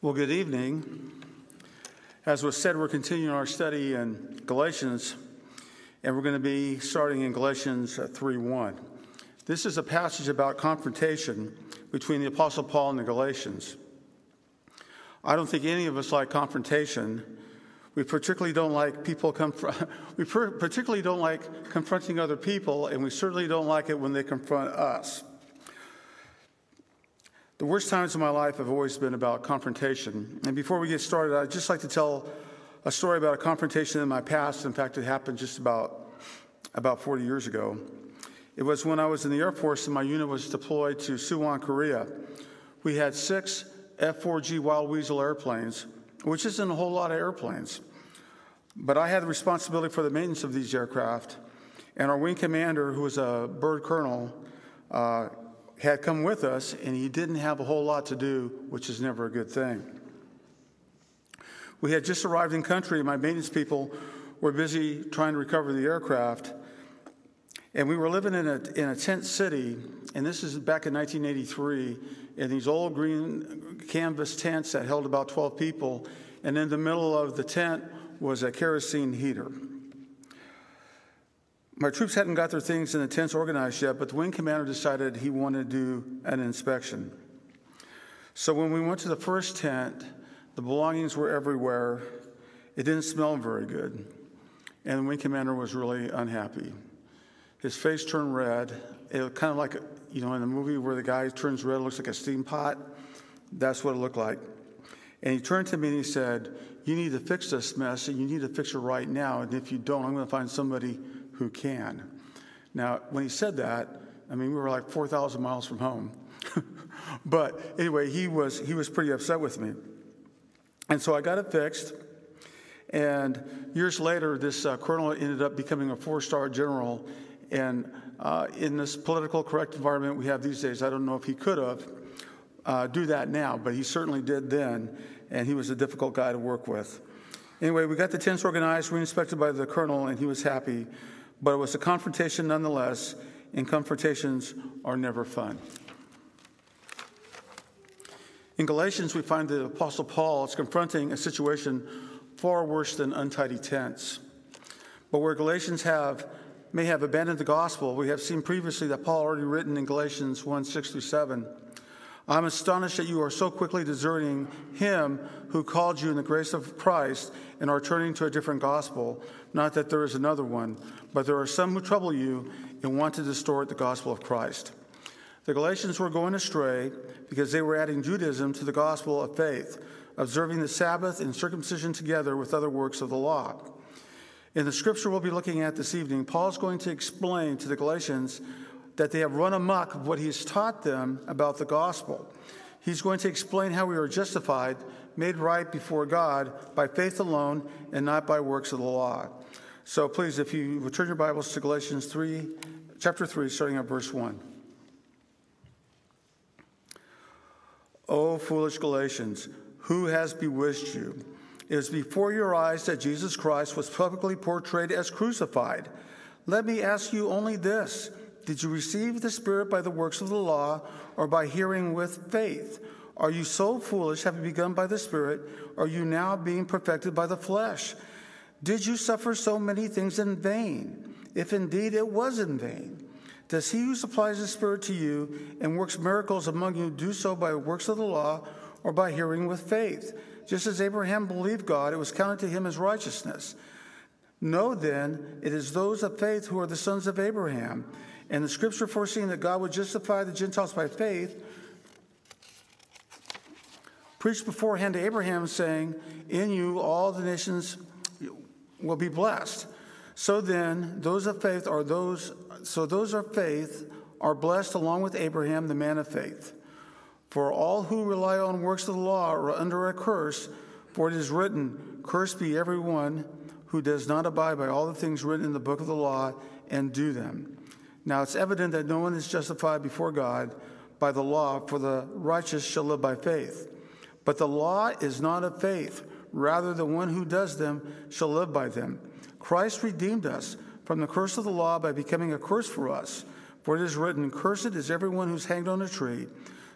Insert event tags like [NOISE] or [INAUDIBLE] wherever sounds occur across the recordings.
Well, good evening. As was said, we're continuing our study in Galatians, and we're going to be starting in Galatians uh, 3:1. This is a passage about confrontation between the Apostle Paul and the Galatians. I don't think any of us like confrontation. We particularly don't like people conf- [LAUGHS] we particularly don't like confronting other people, and we certainly don't like it when they confront us. The worst times of my life have always been about confrontation. And before we get started, I'd just like to tell a story about a confrontation in my past. In fact, it happened just about, about 40 years ago. It was when I was in the Air Force and my unit was deployed to Suwon, Korea. We had six F 4G Wild Weasel airplanes, which isn't a whole lot of airplanes. But I had the responsibility for the maintenance of these aircraft. And our wing commander, who was a bird colonel, uh, had come with us, and he didn't have a whole lot to do, which is never a good thing. We had just arrived in country, and my maintenance people were busy trying to recover the aircraft. And we were living in a, in a tent city, and this is back in 1983, in these old green canvas tents that held about 12 people. And in the middle of the tent was a kerosene heater. My troops hadn't got their things in the tents organized yet, but the wing commander decided he wanted to do an inspection. So when we went to the first tent, the belongings were everywhere. It didn't smell very good. And the wing commander was really unhappy. His face turned red. It was kind of like, you know, in the movie where the guy turns red, looks like a steam pot. That's what it looked like. And he turned to me and he said, You need to fix this mess, and you need to fix it right now. And if you don't, I'm going to find somebody who can. Now, when he said that, I mean, we were like 4,000 miles from home. [LAUGHS] but anyway, he was, he was pretty upset with me. And so I got it fixed. And years later, this uh, colonel ended up becoming a four star general. And uh, in this political correct environment we have these days, I don't know if he could have uh, do that now, but he certainly did then. And he was a difficult guy to work with. Anyway, we got the tents organized, re inspected by the colonel, and he was happy but it was a confrontation nonetheless, and confrontations are never fun. In Galatians, we find the Apostle Paul is confronting a situation far worse than untidy tents. But where Galatians have may have abandoned the gospel, we have seen previously that Paul already written in Galatians 1 6 through 7 I'm astonished that you are so quickly deserting him who called you in the grace of Christ and are turning to a different gospel. Not that there is another one, but there are some who trouble you and want to distort the gospel of Christ. The Galatians were going astray because they were adding Judaism to the gospel of faith, observing the Sabbath and circumcision together with other works of the law. In the scripture we'll be looking at this evening, Paul is going to explain to the Galatians that they have run amok of what he's taught them about the gospel. He's going to explain how we are justified, made right before God by faith alone and not by works of the law. So please, if you return your Bibles to Galatians 3, chapter 3, starting at verse 1. O foolish Galatians, who has bewitched you? It is before your eyes that Jesus Christ was publicly portrayed as crucified. Let me ask you only this did you receive the Spirit by the works of the law or by hearing with faith? Are you so foolish, having begun by the Spirit? Are you now being perfected by the flesh? Did you suffer so many things in vain? If indeed it was in vain. Does he who supplies the Spirit to you and works miracles among you do so by works of the law or by hearing with faith? Just as Abraham believed God, it was counted to him as righteousness. Know then, it is those of faith who are the sons of Abraham. And the scripture foreseeing that God would justify the Gentiles by faith preached beforehand to Abraham, saying, In you all the nations will be blessed. So then, those of faith are those, so those of faith are blessed along with Abraham, the man of faith. For all who rely on works of the law are under a curse, for it is written, Cursed be everyone who does not abide by all the things written in the book of the law and do them. Now it's evident that no one is justified before God by the law, for the righteous shall live by faith. But the law is not of faith. Rather, the one who does them shall live by them. Christ redeemed us from the curse of the law by becoming a curse for us. For it is written, Cursed is everyone who's hanged on a tree,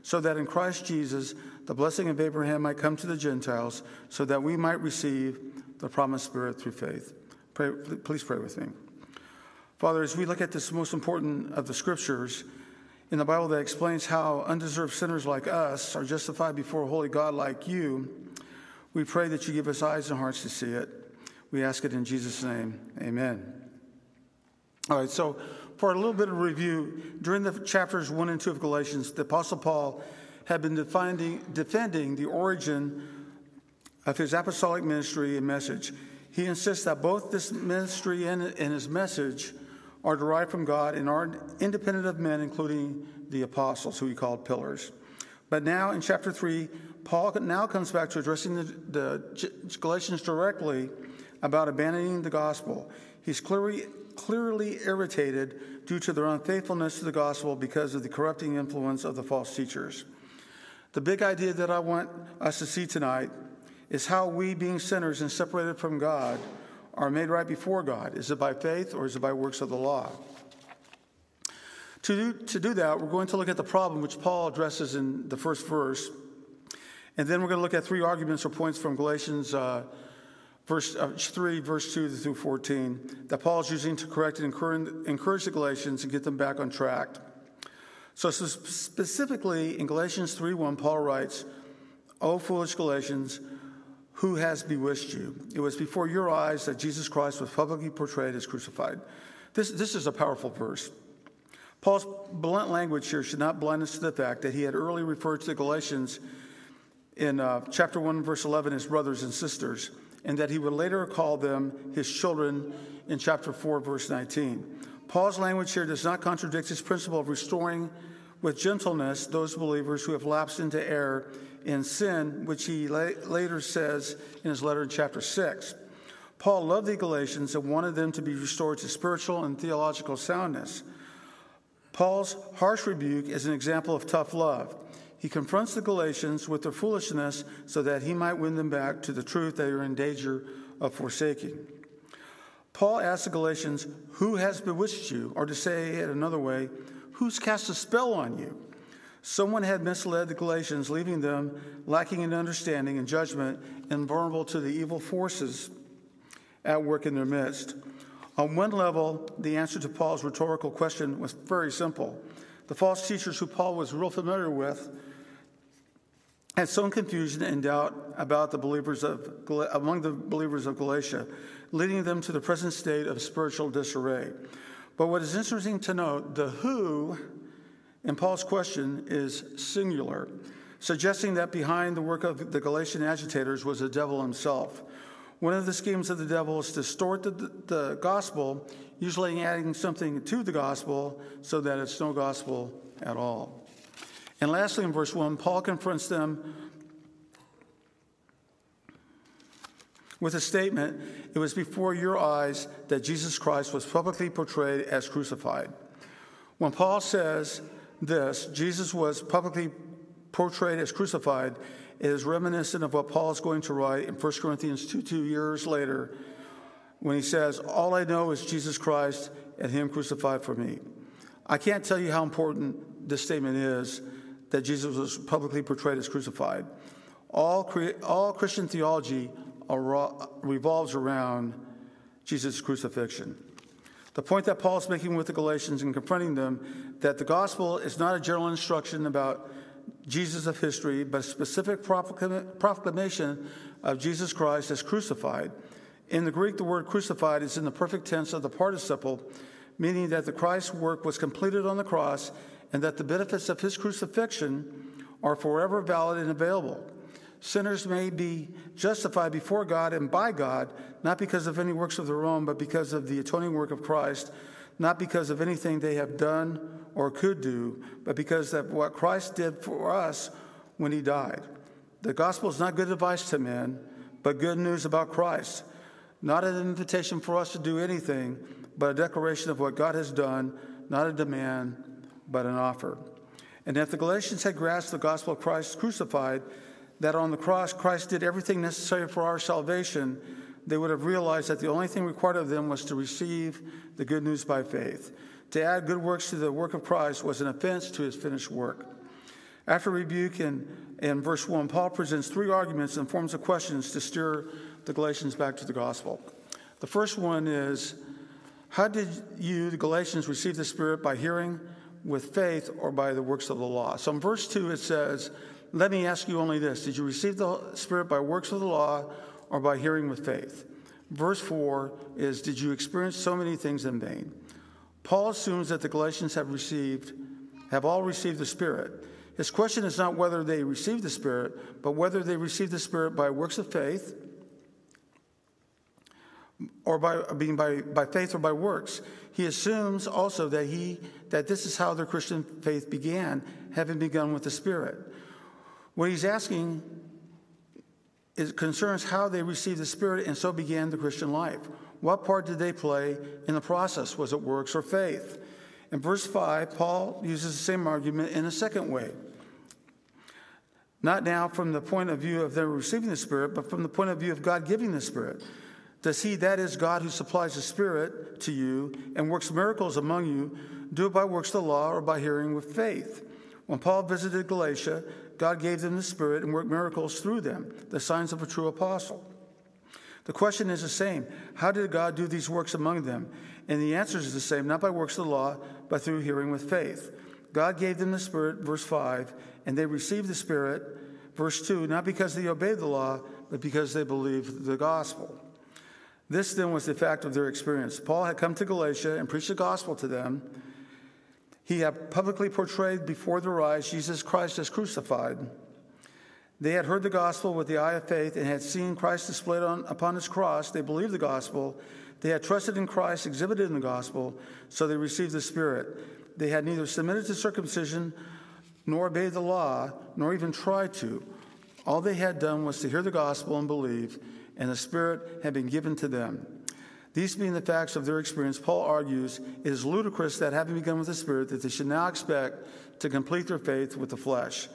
so that in Christ Jesus the blessing of Abraham might come to the Gentiles, so that we might receive the promised Spirit through faith. Pray, please pray with me. Father, as we look at this most important of the scriptures in the Bible that explains how undeserved sinners like us are justified before a holy God like you, we pray that you give us eyes and hearts to see it. We ask it in Jesus' name. Amen. All right, so for a little bit of review, during the chapters 1 and 2 of Galatians, the Apostle Paul had been defending, the origin of his apostolic ministry and message. He insists that both this ministry and, and his message are derived from God and are independent of men, including the apostles, who he called pillars. But now in chapter 3, Paul now comes back to addressing the, the Galatians directly about abandoning the gospel. He's clearly clearly irritated due to their unfaithfulness to the gospel because of the corrupting influence of the false teachers. The big idea that I want us to see tonight is how we, being sinners and separated from God, are made right before God. Is it by faith or is it by works of the law? To do, to do that, we're going to look at the problem which Paul addresses in the first verse. And then we're going to look at three arguments or points from Galatians uh, verse uh, 3, verse 2 through 14, that Paul is using to correct and encourage the Galatians and get them back on track. So, specifically in Galatians 3 1, Paul writes, O foolish Galatians, who has bewitched you? It was before your eyes that Jesus Christ was publicly portrayed as crucified. This, this is a powerful verse. Paul's blunt language here should not blind us to the fact that he had earlier referred to the Galatians in uh, chapter 1, verse 11 as brothers and sisters and that he would later call them his children in chapter 4, verse 19. Paul's language here does not contradict his principle of restoring with gentleness those believers who have lapsed into error in sin, which he la- later says in his letter in chapter 6. Paul loved the Galatians and wanted them to be restored to spiritual and theological soundness. Paul's harsh rebuke is an example of tough love. He confronts the Galatians with their foolishness so that he might win them back to the truth they are in danger of forsaking. Paul asks the Galatians, Who has bewitched you? Or to say it another way, Who's cast a spell on you? Someone had misled the Galatians, leaving them lacking in understanding and judgment and vulnerable to the evil forces at work in their midst. On one level, the answer to Paul's rhetorical question was very simple. The false teachers who Paul was real familiar with had sown confusion and doubt about the believers of among the believers of Galatia, leading them to the present state of spiritual disarray. But what is interesting to note, the who in Paul's question is singular, suggesting that behind the work of the Galatian agitators was the devil himself. One of the schemes of the devil is to distort the, the gospel, usually adding something to the gospel so that it's no gospel at all. And lastly, in verse 1, Paul confronts them with a statement It was before your eyes that Jesus Christ was publicly portrayed as crucified. When Paul says this, Jesus was publicly portrayed as crucified, is reminiscent of what Paul is going to write in 1 Corinthians 2 2 years later when he says, All I know is Jesus Christ and Him crucified for me. I can't tell you how important this statement is that Jesus was publicly portrayed as crucified. All, all Christian theology revolves around Jesus' crucifixion. The point that Paul is making with the Galatians and confronting them that the gospel is not a general instruction about Jesus of history, but a specific proclamation of Jesus Christ as crucified. In the Greek, the word crucified is in the perfect tense of the participle, meaning that the Christ's work was completed on the cross and that the benefits of his crucifixion are forever valid and available. Sinners may be justified before God and by God, not because of any works of their own, but because of the atoning work of Christ, not because of anything they have done or could do, but because of what Christ did for us when he died. The gospel is not good advice to men, but good news about Christ. Not an invitation for us to do anything, but a declaration of what God has done, not a demand, but an offer. And if the Galatians had grasped the gospel of Christ crucified, that on the cross Christ did everything necessary for our salvation, they would have realized that the only thing required of them was to receive the good news by faith. To add good works to the work of Christ was an offense to his finished work. After rebuke in, in verse 1, Paul presents three arguments and forms of questions to steer the Galatians back to the gospel. The first one is How did you, the Galatians, receive the Spirit by hearing with faith or by the works of the law? So in verse 2, it says, Let me ask you only this Did you receive the Spirit by works of the law or by hearing with faith? Verse 4 is Did you experience so many things in vain? Paul assumes that the Galatians have received, have all received the Spirit. His question is not whether they received the Spirit, but whether they received the Spirit by works of faith or by being by, by faith or by works. He assumes also that he that this is how their Christian faith began, having begun with the Spirit. What he's asking is concerns how they received the Spirit and so began the Christian life. What part did they play in the process? Was it works or faith? In verse 5, Paul uses the same argument in a second way. Not now from the point of view of them receiving the Spirit, but from the point of view of God giving the Spirit. Does he, that is God who supplies the Spirit to you and works miracles among you, do it by works of the law or by hearing with faith? When Paul visited Galatia, God gave them the Spirit and worked miracles through them, the signs of a true apostle. The question is the same How did God do these works among them? And the answer is the same, not by works of the law, but through hearing with faith. God gave them the Spirit, verse 5, and they received the Spirit, verse 2, not because they obeyed the law, but because they believed the gospel. This then was the fact of their experience. Paul had come to Galatia and preached the gospel to them. He had publicly portrayed before their eyes Jesus Christ as crucified. They had heard the gospel with the eye of faith and had seen Christ displayed on, upon his cross. They believed the gospel. They had trusted in Christ, exhibited in the gospel, so they received the Spirit. They had neither submitted to circumcision nor obeyed the law, nor even tried to. All they had done was to hear the gospel and believe, and the Spirit had been given to them. These being the facts of their experience, Paul argues it is ludicrous that having begun with the Spirit, that they should now expect to complete their faith with the flesh.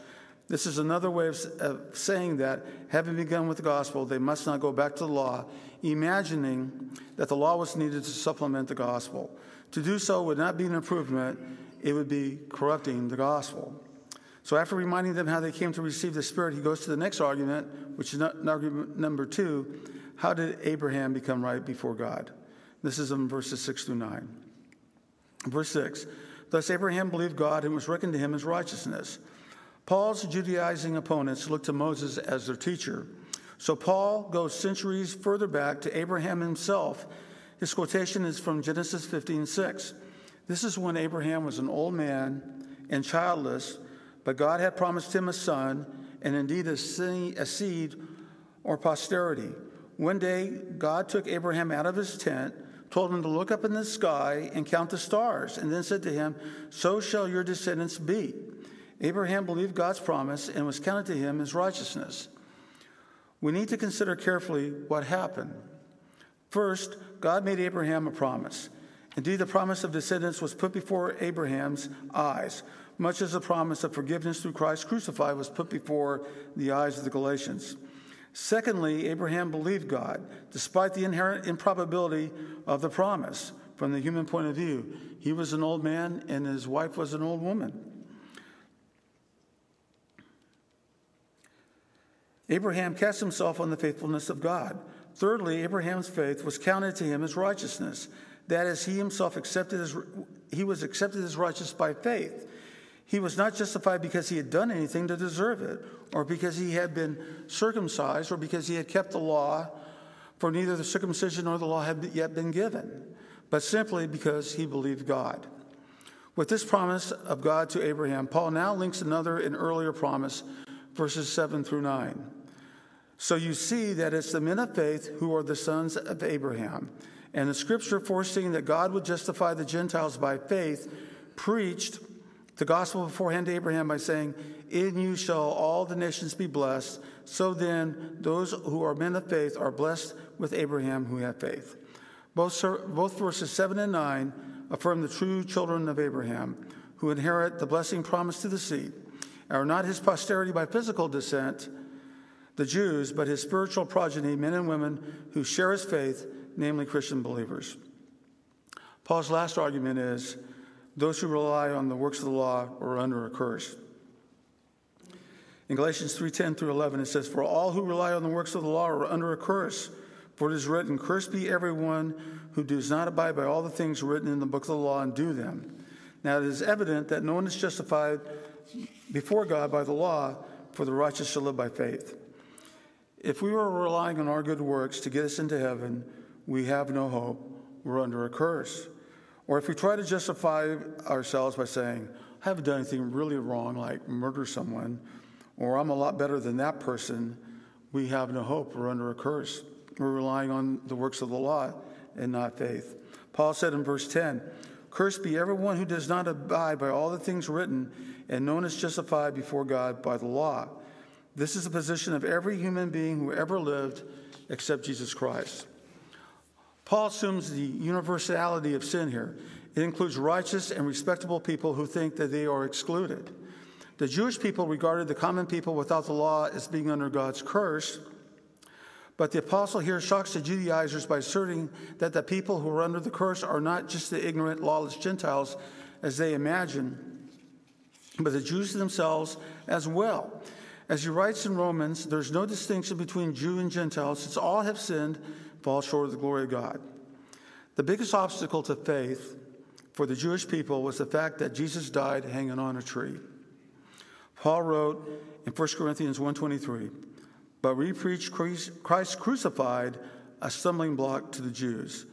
This is another way of, of, saying that, having begun with the gospel, they must not go back to the law, imagining that the law was needed to supplement the gospel. To do so would not be an improvement, it would be corrupting the gospel. So, after reminding them how they came to receive the Spirit, he goes to the next argument, which is argument number two how did Abraham become right before God? This is in verses 6 through 9. Verse 6 Thus Abraham believed God and was reckoned to him as righteousness. Paul's Judaizing opponents looked to Moses as their teacher. So Paul goes centuries further back to Abraham himself. His quotation is from Genesis 15 6. This is when Abraham was an old man and childless, but God had promised him a son and indeed a seed or posterity. One day, God took Abraham out of his tent, told him to look up in the sky and count the stars, and then said to him, So shall your descendants be. Abraham believed God's promise and was counted to him as righteousness. We need to consider carefully what happened. First, God made Abraham a promise. Indeed, the promise of descendants was put before Abraham's eyes, much as the promise of forgiveness through Christ crucified was put before the eyes of the Galatians. Secondly, Abraham believed God, despite the inherent improbability of the promise. From the human point of view, he was an old man and his wife was an old woman. Abraham cast himself on the faithfulness of God. Thirdly, Abraham's faith was counted to him as righteousness. That is, he himself accepted as he was accepted as righteous by faith. He was not justified because he had done anything to deserve it, or because he had been circumcised, or because he had kept the law, for neither the circumcision nor the law had yet been given, but simply because he believed God. With this promise of God to Abraham, Paul now links another and earlier promise, verses 7 through 9. So you see that it's the men of faith who are the sons of Abraham. And the scripture foreseeing that God would justify the Gentiles by faith preached the gospel beforehand to Abraham by saying, In you shall all the nations be blessed. So then, those who are men of faith are blessed with Abraham who have faith. Both, both verses 7 and 9 affirm the true children of Abraham who inherit the blessing promised to the seed, are not his posterity by physical descent the Jews, but his spiritual progeny, men and women who share his faith, namely Christian believers. Paul's last argument is those who rely on the works of the law are under a curse. In Galatians 3:10 through 11 it says for all who rely on the works of the law are under a curse for it is written cursed be everyone who does not abide by all the things written in the book of the law and do them. Now it is evident that no one is justified before God by the law for the righteous shall live by faith. If we were relying on our good works to get us into heaven, we have no hope. We're under a curse. Or if we try to justify ourselves by saying, I haven't done anything really wrong, like murder someone, or I'm a lot better than that person, we have no hope. We're under a curse. We're relying on the works of the law and not faith. Paul said in verse 10 Cursed be everyone who does not abide by all the things written, and known as justified before God by the law. This is the position of every human being who ever lived except Jesus Christ. Paul assumes the universality of sin here. It includes righteous and respectable people who think that they are excluded. The Jewish people regarded the common people without the law as being under God's curse. But the apostle here shocks the Judaizers by asserting that the people who are under the curse are not just the ignorant, lawless Gentiles as they imagine, but the Jews themselves as well. As he writes in Romans, there's no distinction between Jew and Gentile, since all have sinned, fall short of the glory of God. The biggest obstacle to faith for the Jewish people was the fact that Jesus died hanging on a tree. Paul wrote in 1 Corinthians 1:23, "But we preach Christ crucified, a stumbling block to the Jews."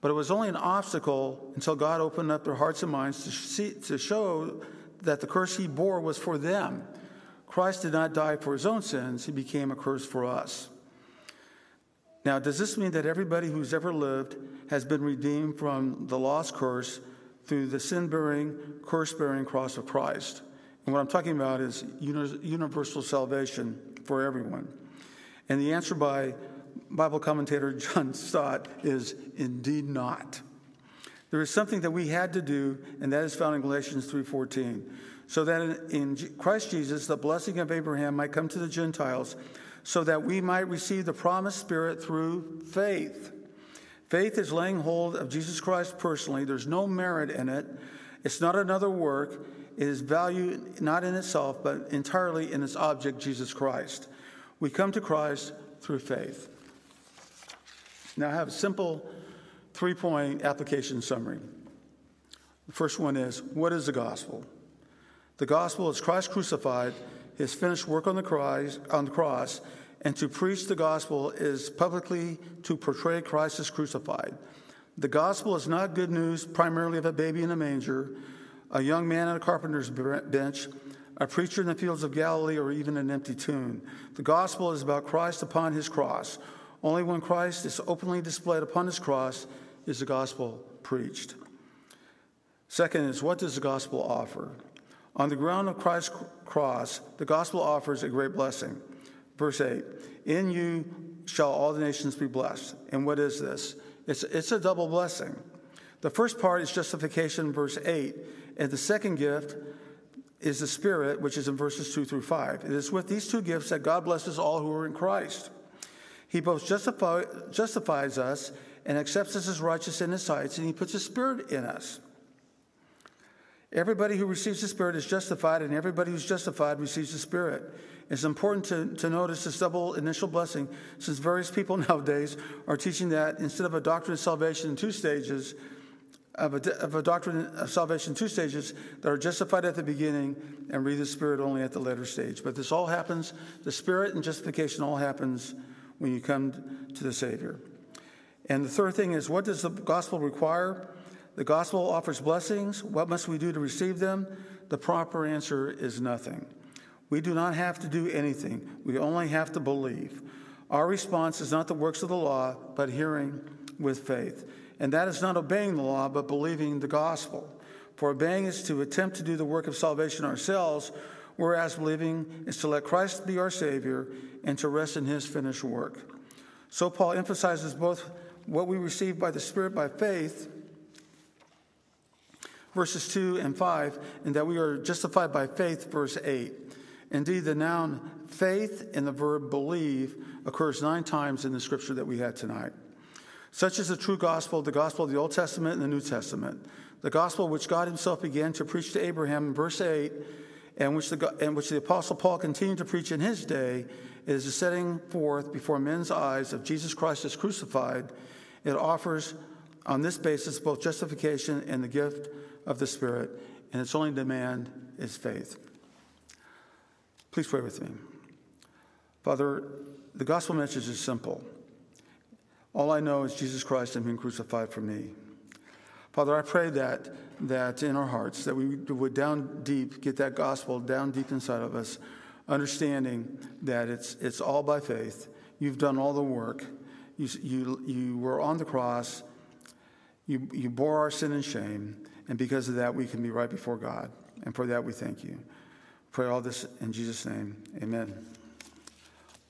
But it was only an obstacle until God opened up their hearts and minds to, see, to show that the curse he bore was for them Christ did not die for his own sins, he became a curse for us. Now, does this mean that everybody who's ever lived has been redeemed from the lost curse through the sin bearing, curse bearing cross of Christ? And what I'm talking about is universal salvation for everyone. And the answer by Bible commentator [LAUGHS] John Stott is indeed not. There is something that we had to do, and that is found in Galatians 3:14 so that in Christ Jesus the blessing of Abraham might come to the Gentiles, so that we might receive the promised Spirit through faith. Faith is laying hold of Jesus Christ personally. There's no merit in it. It's not another work. It is value not in itself, but entirely in its object, Jesus Christ. We come to Christ through faith. Now, I have a simple three point application summary. The first one is what is the gospel? The gospel is Christ crucified, his finished work on the cross, on the cross, and to preach the gospel is publicly to portray Christ as crucified. The gospel is not good news primarily of a baby in a manger, a young man at a carpenter's bench, a preacher in the fields of Galilee, or even an empty tomb. The gospel is about Christ upon his cross. Only when Christ is openly displayed upon his cross is the gospel preached. Second is what does the gospel offer? On the ground of Christ's cross, the gospel offers a great blessing. Verse 8 In you shall all the nations be blessed. And what is this? It's, it's a double blessing. The first part is justification, verse 8, and the second gift is the Spirit, which is in verses 2 through 5. It is with these two gifts that God blesses all who are in Christ. He both justify, justifies us and accepts us as righteous in His sight, and He puts His Spirit in us. Everybody who receives the Spirit is justified, and everybody who's justified receives the Spirit. It's important to, to notice this double initial blessing, since various people [LAUGHS] nowadays are teaching that instead of a doctrine of salvation in two stages, of a, of a doctrine of salvation in two stages, that are justified at the beginning and read the Spirit only at the later stage. But this all happens, the Spirit and justification all happens when you come to the Savior. And the third thing is what does the gospel require? The gospel offers blessings. What must we do to receive them? The proper answer is nothing. We do not have to do anything, we only have to believe. Our response is not the works of the law, but hearing with faith. And that is not obeying the law, but believing the gospel. For obeying is to attempt to do the work of salvation ourselves, whereas believing is to let Christ be our Savior and to rest in His finished work. So Paul emphasizes both what we receive by the Spirit by faith verses 2 and 5, and that we are justified by faith, verse 8. Indeed, the noun faith and the verb believe occurs nine times in the scripture that we had tonight. Such is the true gospel, the gospel of the Old Testament and the New Testament. The gospel which God Himself began to preach to Abraham in verse 8 and which the, and which the Apostle Paul continued to preach in his day, is the setting forth before men's eyes of Jesus Christ as crucified. It offers, on this basis, both justification and the gift of the Spirit, and its only demand is faith. Please pray with me. Father, the gospel message is simple. All I know is Jesus Christ and Him crucified for me. Father, I pray that, that in our hearts, that we would down deep get that gospel down deep inside of us, understanding that it's, it's all by faith. You've done all the work. You, you, you were on the cross. You, you bore our sin and shame. And because of that, we can be right before God. And for that, we thank you. Pray all this in Jesus' name. Amen.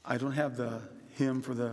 I don't have the hymn for the